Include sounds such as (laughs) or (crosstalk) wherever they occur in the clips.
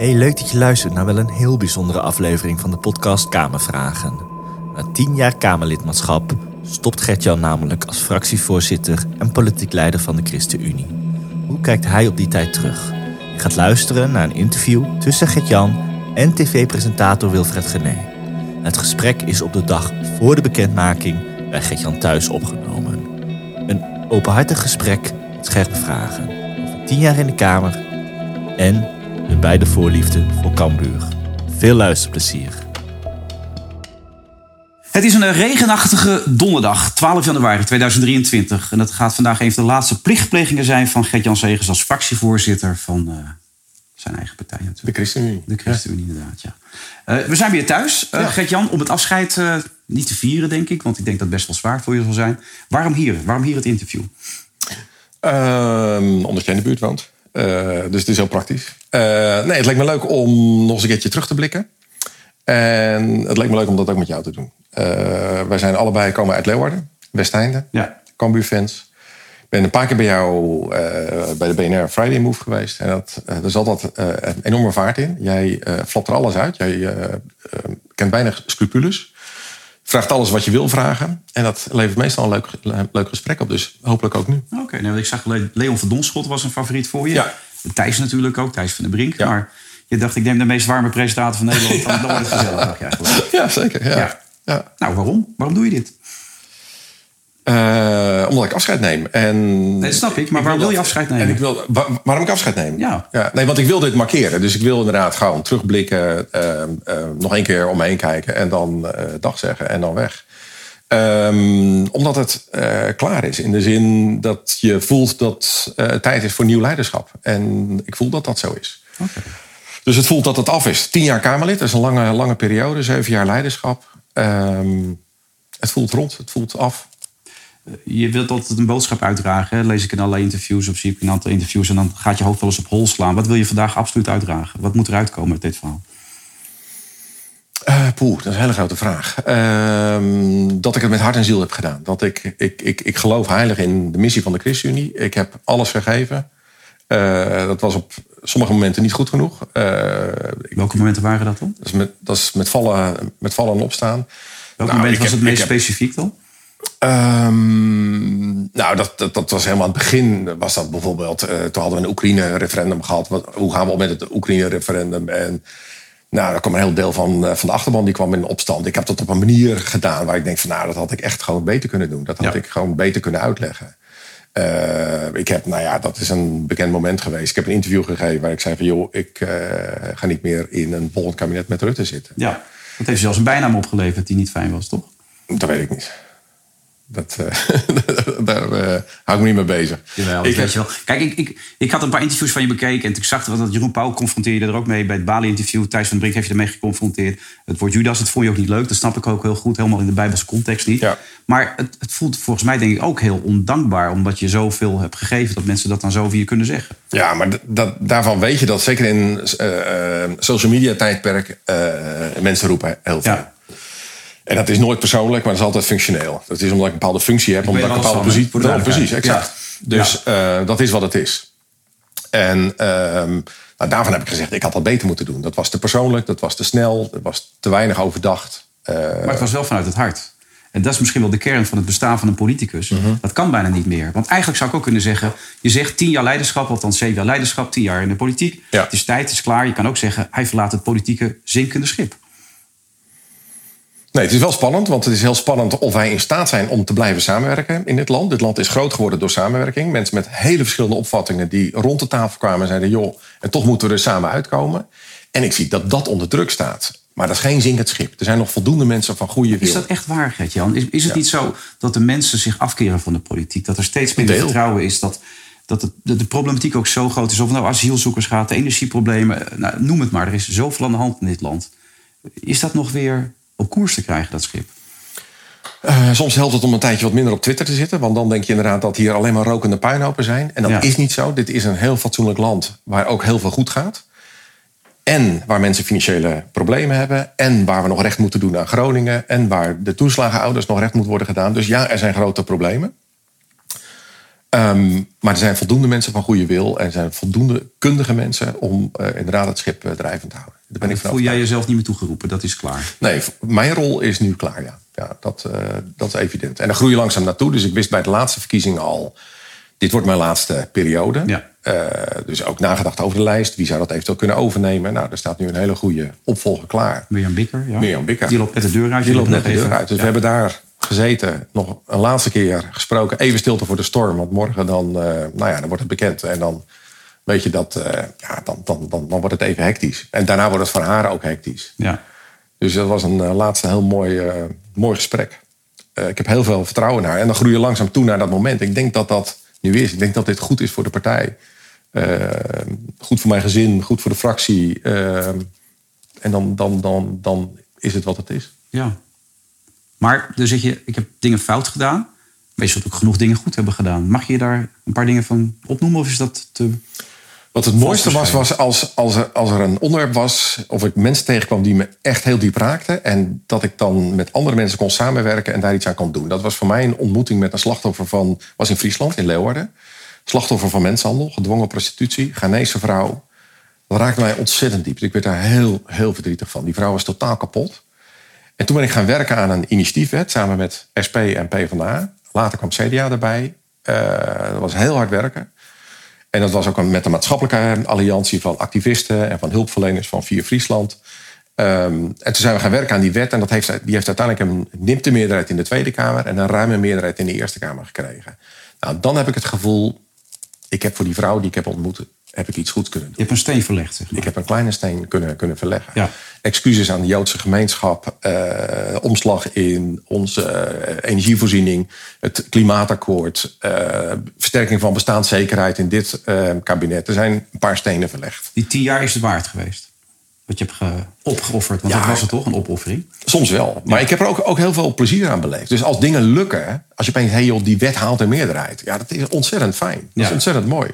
Hey, leuk dat je luistert naar wel een heel bijzondere aflevering van de podcast Kamervragen. Na tien jaar Kamerlidmaatschap stopt Gert-Jan namelijk als fractievoorzitter en politiek leider van de ChristenUnie. Hoe kijkt hij op die tijd terug? Je gaat luisteren naar een interview tussen Gert-Jan en tv-presentator Wilfred Gené. Het gesprek is op de dag voor de bekendmaking bij Gert-Jan thuis opgenomen. Een openhartig gesprek met scherpe vragen over tien jaar in de Kamer en hun beide voorliefde voor Cambuur. Veel luisterplezier. Het is een regenachtige donderdag, 12 januari 2023. En dat gaat vandaag een van de laatste plichtplegingen zijn van Gert-Jan Segers als fractievoorzitter van uh, zijn eigen partij natuurlijk. De ChristenUnie. De ChristenUnie, ja. inderdaad, ja. Uh, we zijn weer thuis, uh, ja. Gert-Jan, om het afscheid niet te vieren, denk ik. Want ik denk dat het best wel zwaar voor je zal zijn. Waarom hier? Waarom hier het interview? Ehm, omdat jij in de buurt woont. dus het is heel praktisch. Nee, het lijkt me leuk om nog eens een keertje terug te blikken. En het lijkt me leuk om dat ook met jou te doen. Uh, wij zijn allebei komen uit Leeuwarden, Westeinde, ja. Cambuur-fans. Ik ben een paar keer bij jou uh, bij de BNR Friday Move geweest. En dat, uh, er zat dat een enorme vaart in. Jij flapt er alles uit. Jij kent weinig scrupules. Vraagt alles wat je wil vragen. En dat levert meestal een leuk, leuk gesprek op. Dus hopelijk ook nu. Oké, okay, nou, ik zag Leon van Donschot was een favoriet voor je. Ja. Thijs natuurlijk ook, Thijs van de Brink. Ja. Maar je dacht, ik neem de meest warme presentator van Nederland. (laughs) Dan wordt het gezellig, eigenlijk. (laughs) Ja, zeker. Ja. ja. Nou, waarom? Waarom doe je dit? Uh, omdat ik afscheid neem. En nee, dat snap ik, maar waarom wil je afscheid nemen? En ik wil, waar, waarom ik afscheid neem? Ja. ja. Nee, want ik wil dit markeren. Dus ik wil inderdaad gewoon terugblikken, uh, uh, nog één keer om me heen kijken en dan dag zeggen en dan weg. Um, omdat het klaar is. In de zin dat je voelt dat het tijd is voor nieuw leiderschap. En ik voel dat dat zo is. Okay. Dus het voelt dat het af is. Tien jaar Kamerlid, dat is een lange, lange periode. Zeven jaar leiderschap. Um, het voelt rond, het voelt af. Je wilt altijd een boodschap uitdragen. Hè? Lees ik in allerlei interviews of zie ik in een aantal interviews. En dan gaat je hoofd wel eens op hol slaan. Wat wil je vandaag absoluut uitdragen? Wat moet eruit komen uit dit verhaal? Uh, poeh, dat is een hele grote vraag. Uh, dat ik het met hart en ziel heb gedaan. Dat ik, ik, ik, ik geloof heilig in de missie van de ChristenUnie. Ik heb alles gegeven. Uh, dat was op sommige momenten niet goed genoeg. Uh, Welke momenten waren dat dan? Dat is met, dat is met, vallen, met vallen en opstaan. Welk nou, moment was heb, het meest heb, specifiek dan? Um, nou, dat, dat, dat, was helemaal aan het begin. Was dat bijvoorbeeld, uh, toen hadden we een Oekraïne-referendum gehad. Wat, hoe gaan we op met het Oekraïne-referendum? En nou, daar kwam een heel deel van, van de achterban die kwam in opstand. Ik heb dat op een manier gedaan waar ik denk van nou, dat had ik echt gewoon beter kunnen doen. Dat had ja. ik gewoon beter kunnen uitleggen. Uh, ik heb, nou ja, dat is een bekend moment geweest. Ik heb een interview gegeven waar ik zei van joh, ik uh, ga niet meer in een volgend kabinet met Rutte zitten. Ja, dat heeft zelfs een bijnaam opgeleverd die niet fijn was, toch? Dat weet ik niet. Dat, uh, (laughs) daar uh, hou ik me niet mee bezig. Jawel, ik, weet je wel. Kijk, ik, ik, ik had een paar interviews van je bekeken. En ik zag dat Jeroen Pauw confronteerde er ook mee bij het Bali-interview. Thijs van Brink heeft je ermee geconfronteerd. Het woord Judas, dat vond je ook niet leuk. Dat snap ik ook heel goed. Helemaal in de Bijbelse context niet. Ja. Maar het, het, voelt volgens mij denk ik ook heel ondankbaar. Omdat je zoveel hebt gegeven dat mensen dat dan zo je kunnen zeggen. Ja, maar dat, daarvan weet je dat zeker in uh, social media tijdperk mensen roepen heel veel. Ja. En dat is nooit persoonlijk, maar dat is altijd functioneel. Dat is omdat ik een bepaalde functie heb, omdat ik een bepaalde positie heb. Precies, exact. Ja. Dus ja. Uh, dat is wat het is. En uh, nou, daarvan heb ik gezegd, ik had dat beter moeten doen. Dat was te persoonlijk, dat was te snel, dat was te weinig overdacht. Uh, maar het was wel vanuit het hart. En dat is misschien wel de kern van het bestaan van een politicus. Mhm. Mm -hmm. Dat kan bijna niet meer. Want eigenlijk zou ik ook kunnen zeggen... je zegt tien jaar leiderschap, althans zeven jaar leiderschap... tien jaar in de politiek. Ja. Het is tijd, het is klaar. Je kan ook zeggen, hij verlaat het politieke zinkende schip. Nee, het is wel spannend, want het is heel spannend of wij in staat zijn om te blijven samenwerken in dit land. Dit land is groot geworden door samenwerking. Mensen met hele verschillende opvattingen die rond de tafel kwamen en zeiden: joh, en toch moeten we er samen uitkomen. En ik zie dat dat onder druk staat. Maar dat is geen zinkend schip. Er zijn nog voldoende mensen van goede wil. Is dat echt waar, Gert-Jan? Is, is het ja. niet zo dat de mensen zich afkeren van de politiek? Dat er steeds minder vertrouwen is? Dat, dat het, de, de, problematiek ook zo groot is? Of het nou asielzoekers gaat, de energieproblemen, nou, noem het maar. Er is zoveel aan de hand in dit land. Is dat nog weer op koers te krijgen, dat schip? Uh, soms helpt het om een tijdje wat minder op Twitter te zitten. Want dan denk je inderdaad dat hier alleen maar rokende puinhopen zijn. En dat Ja. is niet zo. Dit is een heel fatsoenlijk land waar ook heel veel goed gaat. En waar mensen financiële problemen hebben. En waar we nog recht moeten doen aan Groningen. En waar de toeslagenouders nog recht moet worden gedaan. Dus ja, er zijn grote problemen. Ehm, maar er zijn voldoende mensen van goede wil en er zijn voldoende kundige mensen om uh, inderdaad het schip uh, drijvend te houden. Daar ben ik voel jij jezelf niet meer toegeroepen, dat is klaar. Nee, mijn rol is nu klaar, ja. ja dat, uh, dat is evident. En daar groei je langzaam naartoe. Dus ik wist bij de laatste verkiezingen al, dit wordt mijn laatste periode. Ja. dus ook nagedacht over de lijst. Wie zou dat eventueel kunnen overnemen? Nou, er staat nu een hele goede opvolger klaar. Mirjam Bikker, ja. Mirjam Bikker. Die loopt net de deur uit. Die loopt net de deur uit. Dus ja. we hebben daar gezeten, nog een laatste keer gesproken. Even stilte voor de storm, want morgen dan, uh, nou ja, dan wordt het bekend. En dan weet je dat, uh, ja, dan, dan, dan, dan wordt het even hectisch. En daarna wordt het voor haar ook hectisch. Ja. Dus dat was een uh, laatste heel mooi, mooi gesprek. ik heb heel veel vertrouwen in haar. En dan groei je langzaam toe naar dat moment. Ik denk dat dat nu is. Ik denk dat dit goed is voor de partij. goed voor mijn gezin, goed voor de fractie. en dan, dan, dan, dan is het wat het is. Ja, maar dan zeg je, ik heb dingen fout gedaan. Maar je zult ook genoeg dingen goed hebben gedaan. Mag je daar een paar dingen van opnoemen of is dat te... Wat het mooiste was, was als, als, er, als er een onderwerp was... of ik mensen tegenkwam die me echt heel diep raakten... en dat ik dan met andere mensen kon samenwerken en daar iets aan kon doen. Dat was voor mij een ontmoeting met een slachtoffer van... was in Friesland, in Leeuwarden. Slachtoffer van mensenhandel, gedwongen prostitutie, Ghanese vrouw. Dat raakte mij ontzettend diep. Ik werd daar heel, heel verdrietig van. Die vrouw was totaal kapot. En toen ben ik gaan werken aan een initiatiefwet samen met SP en PvdA. Later kwam CDA erbij. Uh, dat was heel hard werken. En dat was ook met een maatschappelijke alliantie van activisten en van hulpverleners van Vier Friesland. Um, en toen zijn we gaan werken aan die wet. En dat heeft, die heeft uiteindelijk een nipte meerderheid in de Tweede Kamer en een ruime meerderheid in de Eerste Kamer gekregen. Nou, dan heb ik het gevoel, ik heb voor die vrouw die ik heb ontmoet, heb ik iets goeds kunnen doen. Je hebt een steen verlegd, zeg maar. Ik heb een kleine steen kunnen, kunnen verleggen. Ja. Excuses aan de Joodse gemeenschap, uh, omslag in onze uh, energievoorziening, het klimaatakkoord, uh, versterking van bestaanszekerheid in dit kabinet. Er zijn een paar stenen verlegd. Die tien jaar is het waard geweest? Wat je hebt opgeofferd, want ja, dat was het toch, een opoffering? Soms wel, maar ja. ik heb er ook, ook heel veel plezier aan beleefd. Dus als dingen lukken, als je opeens, hey joh, die wet haalt een meerderheid. Ja, dat is ontzettend fijn. Dat is ontzettend mooi.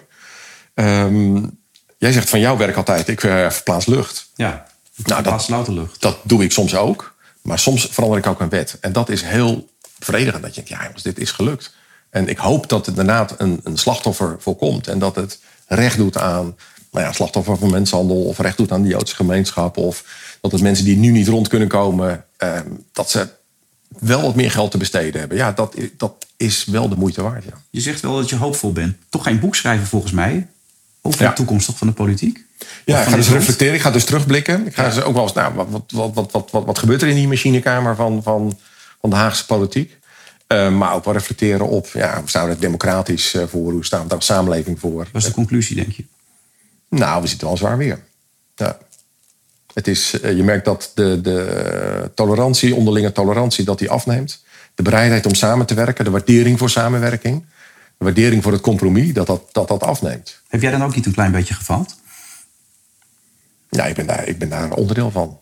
Um, jij zegt van jouw werk altijd, ik uh, verplaats lucht. Ja, nou, dat, louter lucht. Dat doe ik soms ook. Maar soms verander ik ook een wet. En dat is heel bevredigend. Dat je denkt, ja jongens, dit is gelukt. En ik hoop dat het inderdaad een, een slachtoffer voorkomt. En dat het recht doet aan nou ja, slachtoffer van mensenhandel. Of recht doet aan de Joodse gemeenschap. Of dat het mensen die nu niet rond kunnen komen. Eh, dat ze wel wat meer geld te besteden hebben. Ja, dat, dat is wel de moeite waard. Ja. Je zegt wel dat je hoopvol bent. Toch geen boek schrijven volgens mij over ja. de toekomst van de politiek? Ja, ik ga dus reflecteren. Ik ga dus terugblikken. Ik ga ja. dus ook wel eens, nou, wat, wat, wat, wat, wat, wat gebeurt er in die machinekamer van, van, van de Haagse politiek? Uh, maar ook wel reflecteren op, ja, hoe staan we er democratisch uh, voor? Hoe staan we daar als samenleving voor? Wat is de conclusie, denk je? Nou, we zitten wel zwaar weer. Ja. Het is, uh, je merkt dat de, de tolerantie, onderlinge tolerantie, dat die afneemt. De bereidheid om samen te werken, de waardering voor samenwerking waardering voor het compromis, dat dat, dat dat afneemt. Heb jij dan ook niet een klein beetje gefaald? Ja, ik ben daar, ik ben daar onderdeel van.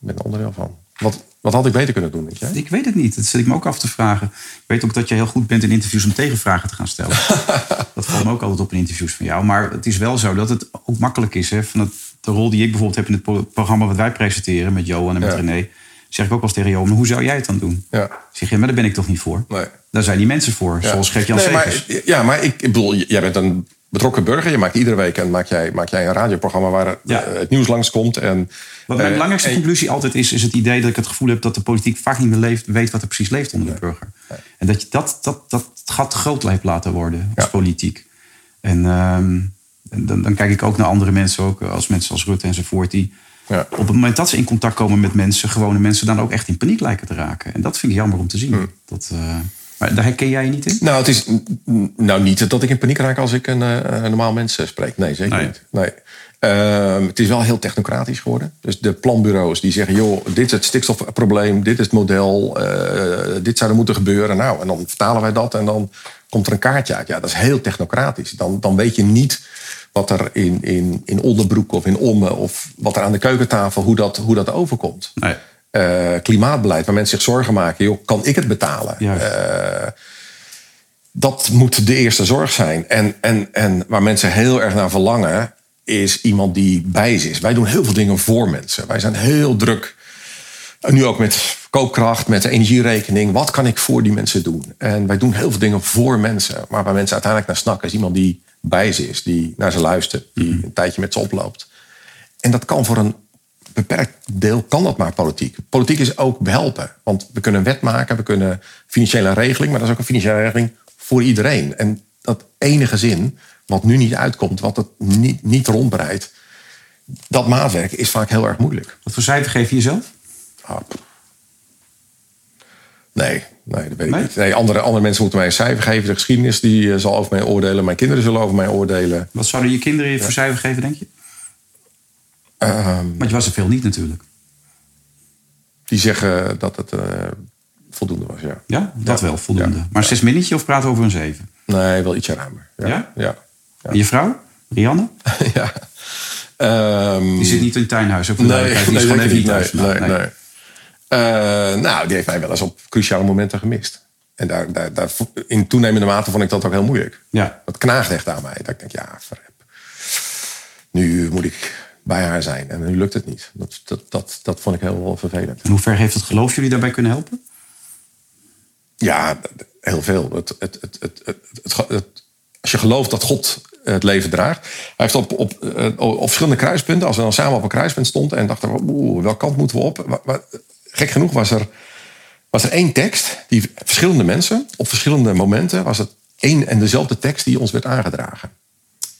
Ik ben er onderdeel van. Wat, wat had ik beter kunnen doen, weet je? Ik weet het niet. Dat zit ik me ook af te vragen. Ik weet ook dat je heel goed bent in interviews om tegenvragen te gaan stellen. (laughs) dat valt me ook altijd op in interviews van jou. Maar het is wel zo dat het ook makkelijk is. Hè, van het, de rol die ik bijvoorbeeld heb in het programma wat wij presenteren met Johan en met ja. René. Zeg ik ook als tegen Johan, maar hoe zou jij het dan doen? Ja. Zeg je, maar daar ben ik toch niet voor? Nee. Daar zijn die mensen voor, ja. zoals Gert-Jan nee. Maar, ja, maar ik, ik bedoel, jij bent een betrokken burger. Je maakt iedere week en maak jij, maak jij een radioprogramma waar ja. het nieuws langskomt. En, wat mijn uh, belangrijkste en, conclusie altijd is, is het idee dat ik het gevoel heb dat de politiek vaak niet meer leeft, weet wat er precies leeft onder de burger. En dat je dat, dat, dat gat groot heeft laten worden als politiek. En, um, en dan, dan, kijk ik ook naar andere mensen, ook als mensen als Rutte enzovoort, die op het moment dat ze in contact komen met mensen, gewone mensen, dan ook echt in paniek lijken te raken. En dat vind ik jammer om te zien. Hmm. Dat, uh, maar daar herken jij je niet in? Nou, het is nou niet dat ik in paniek raak als ik een, een normaal mens spreek. Nee, zeker nee. niet. Nee. Uh, het is wel heel technocratisch geworden. Dus de planbureaus die zeggen: joh, dit is het stikstofprobleem, dit is het model, uh, dit zou er moeten gebeuren. Nou, en dan vertalen wij dat en dan komt er een kaartje uit. Ja, dat is heel technocratisch. Dan, dan weet je niet wat er in, in, in Oldenbroek of in Ommen of wat er aan de keukentafel, hoe dat, hoe dat overkomt. Nee. Uh, klimaatbeleid, waar mensen zich zorgen maken. Joh, kan ik het betalen? Uh, dat moet de eerste zorg zijn. En, en, en waar mensen heel erg naar verlangen, is iemand die bij ze is. Wij doen heel veel dingen voor mensen. Wij zijn heel druk En nu ook met koopkracht, met de energierekening. Wat kan ik voor die mensen doen? En wij doen heel veel dingen voor mensen. Maar waar mensen uiteindelijk naar snakken is iemand die bij ze is. Die naar ze luistert. Die mhm. een tijdje met ze oploopt. En dat kan voor een beperkt deel kan dat maar politiek. Politiek is ook behelpen. Want we kunnen een wet maken, we kunnen financiële regeling, maar dat is ook een financiële regeling voor iedereen. En dat enige zin, wat nu niet uitkomt, wat het niet, niet rondbreidt, dat maatwerk is vaak heel erg moeilijk. Wat voor cijfer geef je jezelf? Ah, nee, nee, dat weet ik niet. Nee, andere, andere mensen moeten mij een cijfer geven. De geschiedenis die eh, zal over mij oordelen. Mijn kinderen zullen over mij oordelen. Wat zouden je kinderen je voor cijfer geven, denk je? Want je was er veel niet natuurlijk. Die zeggen dat het uh, voldoende was, ja. Ja, dat wel, voldoende. Maar zes minnetje of praten over een zeven? Nee, wel ietsje ruimer. Ja? Ja. En je vrouw, Rianne? (laughs) ja. Um, die zit niet in het tuinhuis, ook nee, nee, is gewoon even niet thuis. Nee, nee, nee. Uh, nou, die heeft mij wel eens op cruciale momenten gemist. En daar, daar, daar, in toenemende mate vond ik dat ook heel moeilijk. Ja. Dat knaagt echt aan mij. Dat ik denk, ja, verrep. Nu moet ik bij haar zijn. En nu lukt het niet. Dat, dat, dat, dat vond ik heel vervelend. En hoe ver heeft het geloof jullie daarbij kunnen helpen? Ja, heel veel. Het, het, het, het, als je gelooft dat God het leven draagt. Hij heeft op, op, eh, op verschillende kruispunten, als we dan samen op een kruispunt stonden en dachten, oeh, welke kant moeten we op? gek genoeg was er, was er één tekst die verschillende mensen op verschillende momenten was het één en dezelfde tekst die ons werd aangedragen.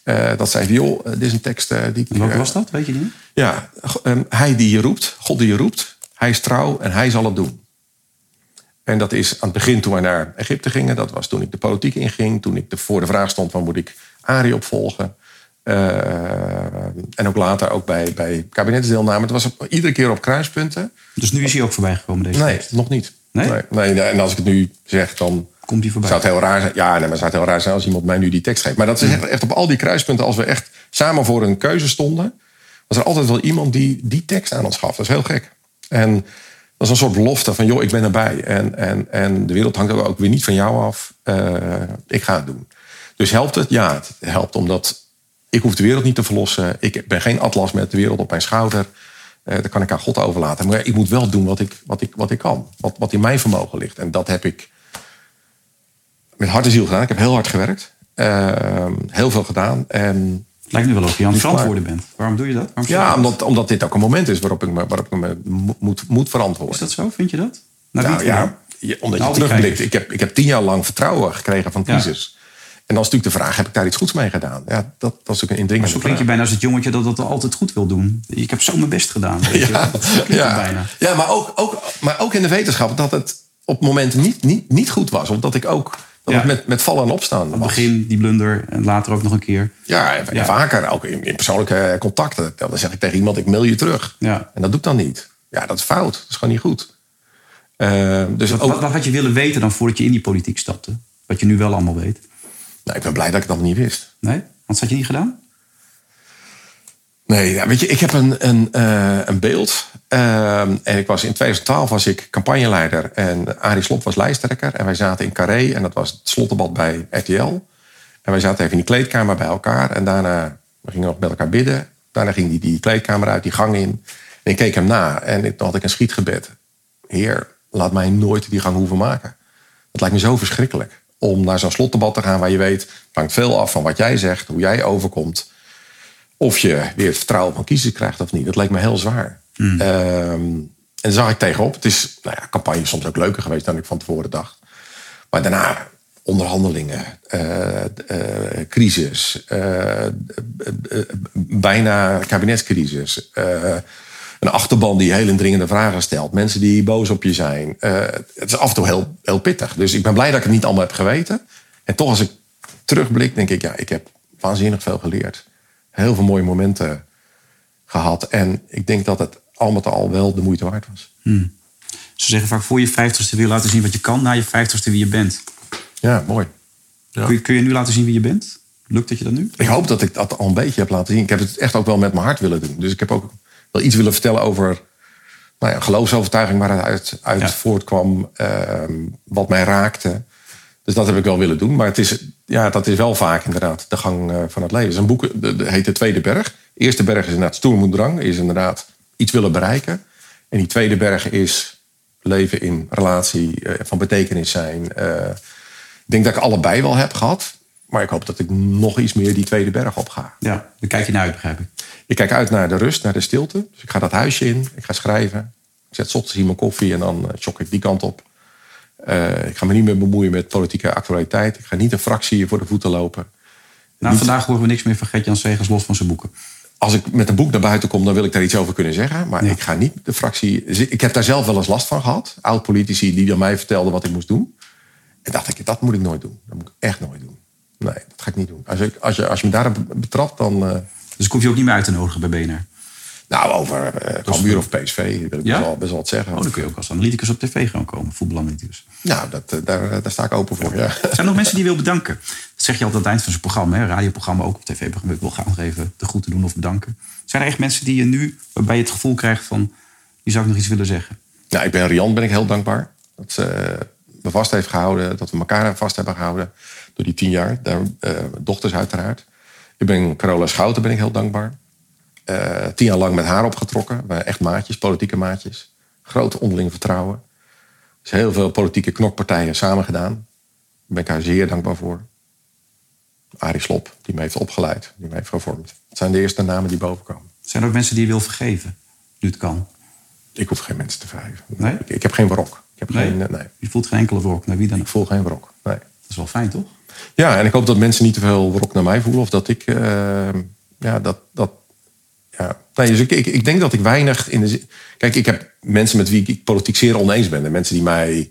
Uh, dat zei joh, dit is een tekst uh, die... Welke was dat, weet je niet? Ja, um, hij die je roept, God die je roept, hij is trouw en hij zal het doen. En dat is aan het begin toen wij naar Egypte gingen. Dat was toen ik de politiek inging. Toen ik de, voor de vraag stond van moet ik Ari opvolgen. En ook later ook bij, bij kabinetsdeelname. Het was op, iedere keer op kruispunten. Dus nu is hij ook voorbij gekomen deze Nee, nog niet. Nee? nee? Nee, En als ik het nu zeg, dan Komt voorbij? Zou het heel raar zijn? Ja, nee, maar zou het heel raar zijn als iemand mij nu die tekst geeft. Maar dat is echt, echt op al die kruispunten, als we echt samen voor een keuze stonden, was er altijd wel iemand die die tekst aan ons gaf. Dat is heel gek. En dat is een soort belofte van, joh, ik ben erbij. En, en, en de wereld hangt ook weer niet van jou af. Uh, ik ga het doen. Dus helpt het? Ja, het helpt omdat ik hoef de wereld niet te verlossen. Ik ben geen atlas met de wereld op mijn schouder. Uh, dat kan ik aan God overlaten. Maar ik moet wel doen wat ik, wat ik, wat ik kan. Wat, wat in mijn vermogen ligt. En dat heb ik hart en ziel gedaan. Ik heb heel hard gewerkt. Uh, heel veel gedaan. En lijkt nu wel of je aan het verantwoorden bent. Waarom doe je dat? ja, omdat, omdat dit ook een moment is waarop ik me, waarop ik me moet, moet verantwoorden. Is dat zo? Vind je dat? Nou, nou ja, je, omdat je terugblikt. Ik heb, ik heb tien jaar lang vertrouwen gekregen van kiezers. En dan is natuurlijk de vraag, heb ik daar iets goeds mee gedaan? Ja, dat, dat is ook een indringende Zo klinkt je bijna als het jongetje dat dat altijd goed wil doen. Ik heb zo mijn best gedaan. Weet (laughs) ja, je? ja. bijna. ja maar, ook, ook, maar ook in de wetenschap dat het op momenten niet, niet, niet goed was. Omdat ik ook dat met, met vallen en opstaan. Aan het begin die blunder en later ook nog een keer. Ja, en, vaker ook in, in, persoonlijke contacten. Dan zeg ik tegen iemand, ik mail je terug. Ja. En dat doe ik dan niet. Ja, dat is fout. Dat is gewoon niet goed. Uh, dus wat, ook, wat, had je willen weten dan voordat je in die politiek stapte? Wat je nu wel allemaal weet. Nou, ik ben blij dat ik dat niet wist. Nee? Wat had je niet gedaan? Nee, ja, weet je, ik heb een, een, uh, een beeld. Uh, en ik was in 2012 was ik campagneleider en Arie Slop was lijsttrekker. En wij zaten in Carré en dat was het slotdebat bij RTL. En wij zaten even in die kleedkamer bij elkaar. En daarna we gingen nog met elkaar bidden. Daarna ging die, die kleedkamer uit, die gang in. En ik keek hem na en toen had ik een schietgebed. Heer, laat mij nooit die gang hoeven maken. Het lijkt me zo verschrikkelijk om naar zo'n slotdebat te gaan waar je weet... het hangt veel af van wat jij zegt, hoe jij overkomt of je weer het vertrouwen van kiezers krijgt of niet. Dat leek me heel zwaar. Hmm. en daar zag ik tegenop. Het is, nou ja, campagne is soms ook leuker geweest dan ik van tevoren dacht. Maar daarna onderhandelingen, uh, uh, crisis, uh, bijna kabinetscrisis. een achterban die heel indringende vragen stelt. Mensen die boos op je zijn. het is af en toe heel, heel pittig. Dus ik ben blij dat ik het niet allemaal heb geweten. En toch als ik terugblik, denk ik, ja, ik heb waanzinnig veel geleerd heel veel mooie momenten gehad. En ik denk dat het al met al wel de moeite waard was. Hmm. Ze zeggen vaak voor je vijftigste wil je laten zien wat je kan. Na je vijftigste wie je bent. Ja, mooi. Ja. Kun, je, kun je nu laten zien wie je bent? Lukt dat je dat nu? Ik hoop dat ik dat al een beetje heb laten zien. Ik heb het echt ook wel met mijn hart willen doen. Dus ik heb ook wel iets willen vertellen over nou ja, geloofsovertuiging waar het uit, uit voortkwam. Ehm, wat mij raakte. Dus dat heb ik wel willen doen. Maar het is, ja, dat is wel vaak inderdaad de gang eh, van het leven. Een boek, de, heet De Tweede Berg. De eerste berg is inderdaad stoermoedrang. Is inderdaad iets willen bereiken. En die tweede berg is leven in relatie, uh, van betekenis zijn. Uh, ik denk dat ik allebei wel heb gehad. Maar ik hoop dat ik nog iets meer die tweede berg op ga. Ja, daar kijk je naar uit, begrijp ik. Ik kijk uit naar de rust, naar de stilte. Dus ik ga dat huisje in, ik ga schrijven. Ik zet ochtends hier mijn koffie en dan uh, ik die kant op. Uh, ik ga me niet meer bemoeien met politieke actualiteit. Ik ga niet een fractie voor de voeten lopen. Nou, niet... vandaag horen we niks meer van Gert-Jan Segers los van zijn boeken. Als ik met een boek naar buiten kom, dan wil ik daar iets over kunnen zeggen. Maar ja. ik ga niet de fractie... Ik heb daar zelf wel eens last van gehad. Oud-politici die aan mij vertelden wat ik moest doen. En dacht ik, dat moet ik nooit doen. Dat moet ik echt nooit doen. Nee, dat ga ik niet doen. Als, ik, als, je, als je me daar betrapt, dan... Uh... Dus ik hoef je ook niet meer uit te nodigen bij BNR? Nou, over uh, Cambuur of PSV wil ik ja? best, wel, best wel wat zeggen. Oh, dan kun je ook als analyticus op tv gaan komen, voetbalanalyticus. Ja, dat, daar, daar sta ik open voor, ja. Zijn er nog mensen die je wil bedanken? Dat zeg je altijd aan het eind van zijn programma, hè? radioprogramma, ook op tv-programma. Ik wil graag nog even de groeten doen of bedanken. Zijn er echt mensen die je nu, waarbij je het gevoel krijgt van... die zou ik nog iets willen zeggen? Nou, ik ben Rian, ben ik heel dankbaar. Dat ze me vast heeft gehouden, dat we elkaar vast hebben gehouden door die tien jaar. Daar, uh, dochters uiteraard. Ik ben Carola Schouten ben ik heel dankbaar. Uh, tien jaar lang met haar opgetrokken. We echt maatjes, politieke maatjes. Grote onderling vertrouwen. Dus heel veel politieke knokpartijen samen gedaan. Daar ben ik haar zeer dankbaar voor. Arie Slop, die me heeft opgeleid, die me heeft gevormd. Het zijn de eerste namen die bovenkomen. Zijn er ook mensen die je wil vergeven, nu het kan? Ik hoef geen mensen te vergeven. Nee? Ik, ik heb geen wrok. Ik heb nee? Geen, nee. Je voelt geen enkele wrok naar wie dan? Ik voel geen wrok, nee. Dat is wel fijn, toch? Ja, en ik hoop dat mensen niet te veel wrok naar mij voelen. Of dat ik, uh, ja, dat, dat, ja. Nee, dus ik, ik, ik, denk dat ik weinig in de zin... Kijk, ik heb mensen met wie ik politiek zeer oneens ben. En mensen die mij,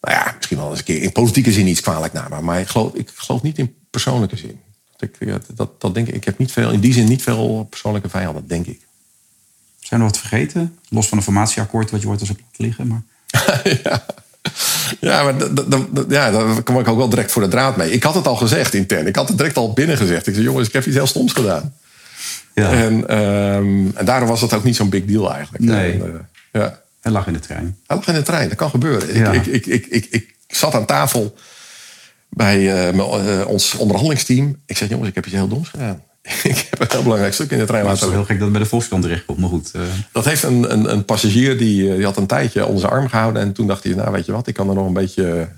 nou ja, misschien wel eens een keer in politieke zin iets kwalijk namen. Maar ik geloof, ik geloof niet in persoonlijke zin. Dat, ik, dat, dat denk ik, ik heb niet veel, in die zin niet veel persoonlijke vijanden, denk ik. Zijn er wat vergeten? Los van een formatieakkoord wat je wordt als op liggen, maar... (laughs) ja. Ja, maar ja, daar kom ik ook wel direct voor de draad mee. Ik had het al gezegd intern. Ik had het direct al binnen gezegd. Ik zei, jongens, ik heb iets heel stoms gedaan. Ja. En, um, en daarom was het ook niet zo'n big deal eigenlijk. Nee. En, uh, ja. Hij lag in de trein. Hij lag in de trein, dat kan gebeuren. Ja. Ik, ik, ik, ik, ik, zat aan tafel bij uh, uh, ons onderhandelingsteam. Ik zei, jongens, ik heb iets heel doms gedaan. (laughs) ik heb een heel belangrijk stuk in de trein laten Het is heel gek dat het bij de Volkskrant terecht komt, maar goed. Dat heeft een, een, een passagier, die, die had een tijdje onder zijn arm gehouden. En toen dacht hij, nou weet je wat, ik kan er nog een beetje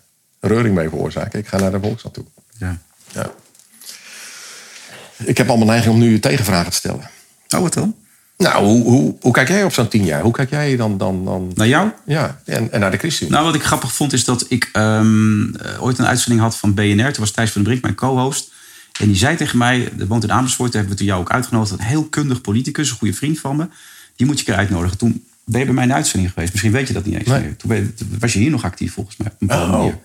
reuring mee veroorzaken. Ik ga naar de Volkskrant toe. Ja. ja. Ik heb allemaal neiging om nu tegenvragen te stellen. Oh, wat dan? Nou, hoe, hoe, hoe kijk jij op zo'n tien jaar? Hoe kijk jij dan... dan, dan... Naar jou? Ja, en, en naar de ChristenUnie. Nou, wat ik grappig vond is dat ik um, ooit een uitzending had van BNR. Toen was Thijs van den Brink mijn co-host. En die zei tegen mij, dat woont in Amersfoort, daar hebben we toen jou ook uitgenodigd. Een heel kundig politicus, een goede vriend van me. Die moet je een keer uitnodigen. Toen ben je bij mijn uitzending geweest. Misschien weet je dat niet eens nee. meer. Toen, was je hier nog actief volgens mij. Op een bepaalde oh. manier.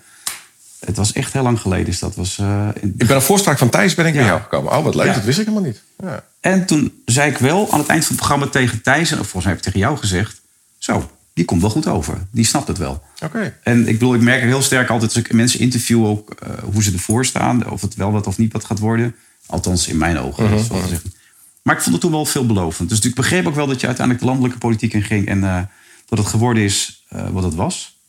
Het was echt heel lang geleden. Dus dat was, uh, in... Ik ben op voorspraak van Thijs ben ik ja. bij jou gekomen. Oh, wat leuk. Ja. Dat wist ik helemaal niet. Ja. En toen zei ik wel aan het eind van het programma tegen Thijs... en volgens mij heb ik tegen jou gezegd... zo, die komt wel goed over. Die snapt het wel. Okay. En ik bedoel, ik merk heel sterk altijd... als ik mensen interview ook uh, hoe ze ervoor staan... of het wel wat of niet wat gaat worden. Althans, in mijn ogen. Mhm, Uh -huh. uh -huh. Maar ik vond het toen wel veelbelovend. Dus ik begreep ook wel dat je uiteindelijk de landelijke politiek in ging... en uh, dat het geworden is wat het was.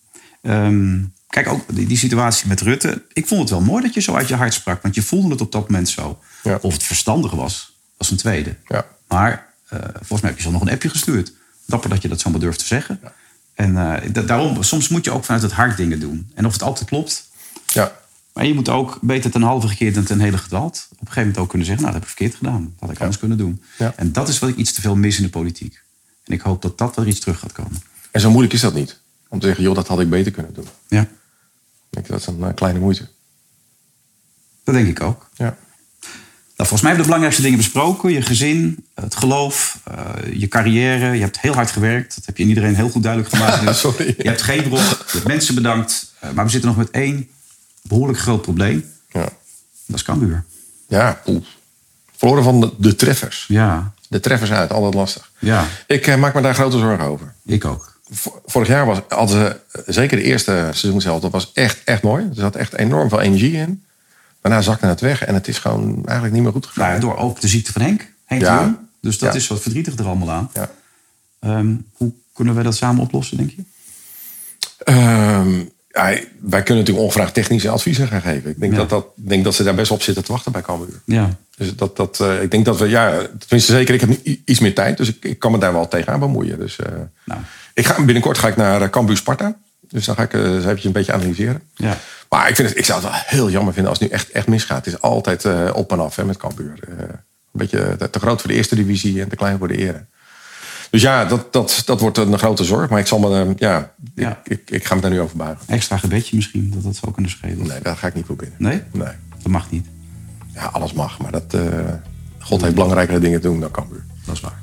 Um, Kijk, ook die, die, situatie met Rutte. Ik vond het wel mooi dat je zo uit je hart sprak. Want je voelde het op dat moment zo. Ja. Of het verstandig was, was een tweede. Ja. Maar uh, volgens mij heb je zo nog een appje gestuurd. Dapper dat je dat zomaar durft te zeggen. Ja. En uh, daarom, soms moet je ook vanuit het hart dingen doen. En of het altijd klopt. Ja. Maar je moet ook beter ten halve gekeerd dan ten hele gedwaald. Op een gegeven moment ook kunnen zeggen, nou dat heb ik verkeerd gedaan. Dat had ik anders kunnen doen. En dat is wat ik iets te veel mis in de politiek. En ik hoop dat dat wel iets terug gaat komen. En zo moeilijk is dat niet. Om te zeggen, joh, dat had ik beter kunnen doen. Ja. Ik dat is een uh, kleine moeite. Dat denk ik ook. Ja. Nou, volgens mij hebben we de belangrijkste dingen besproken. Je gezin, het geloof, uh, je carrière. Je hebt heel hard gewerkt. Dat heb je in iedereen heel goed duidelijk gemaakt. (laughs) Dus Sorry. Je hebt geen brok. Je hebt mensen bedankt. Uh, maar we zitten nog met één behoorlijk groot probleem. Ja. Dat is Cambuur. Ja, oeh. Verloren van de, de, treffers. Ja. De treffers uit, altijd lastig. Ja. Ik uh, maak me daar grote zorgen over. Ik ook. Vorig jaar was, hadden ze, zeker de eerste seizoen zelf, dat was echt, echt mooi. Er zat echt enorm veel energie in. Daarna zakte het weg en het is gewoon eigenlijk niet meer goed gegaan. Nou, door ook de ziekte van Henk. Henk Ja. Jong. Dus dat Ja. is wat verdrietig er allemaal aan. Ja. Um, hoe kunnen wij dat samen oplossen, denk je? Ehm, ja, wij kunnen natuurlijk ongevraagd technische adviezen gaan geven. Ik denk, Ja. dat, dat, denk dat ze daar best op zitten te wachten bij Cambuur. Ja. Dus dat, dat, uh, ik denk dat we, ja, tenminste zeker, ik heb iets meer tijd. Dus ik, ik kan me daar wel tegenaan bemoeien. Dus, uh, nou. Ik ga, binnenkort ga ik naar Cambuur Sparta. Dus dan ga ik uh, eventjes een beetje analyseren. Ja. Maar ik, vind het, ik zou het wel heel jammer vinden als het nu echt, echt misgaat. Het is altijd op en af hè, met Cambuur. een beetje te, te, groot voor de eerste divisie en te klein voor de ere. Dus ja, dat, dat, dat wordt een grote zorg. Maar ik, zal me, ja, ja. Ik, ik, ik, ga me daar nu over buigen. Extra gebedje misschien, dat dat zou kunnen schelen. Nee, daar ga ik niet voor binnen. Nee? Nee. Dat mag niet. Ja, alles mag. Maar dat, God heeft belangrijkere dingen te doen dan Cambuur. Dat is waar.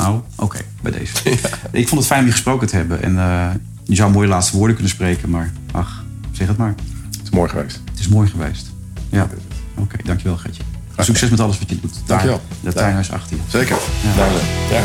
Nou, oké, bij deze. (laughs) Ik vond het fijn om je gesproken te hebben. En uh, je zou mooie laatste woorden kunnen spreken. Maar ach, zeg het maar. Het is mooi geweest. Het is mooi geweest. Ja. Oké, okay, dankjewel Gertje. Succes met alles wat je doet. Dankjewel. De tuinhuis achter je. Zeker. Ja. Ja.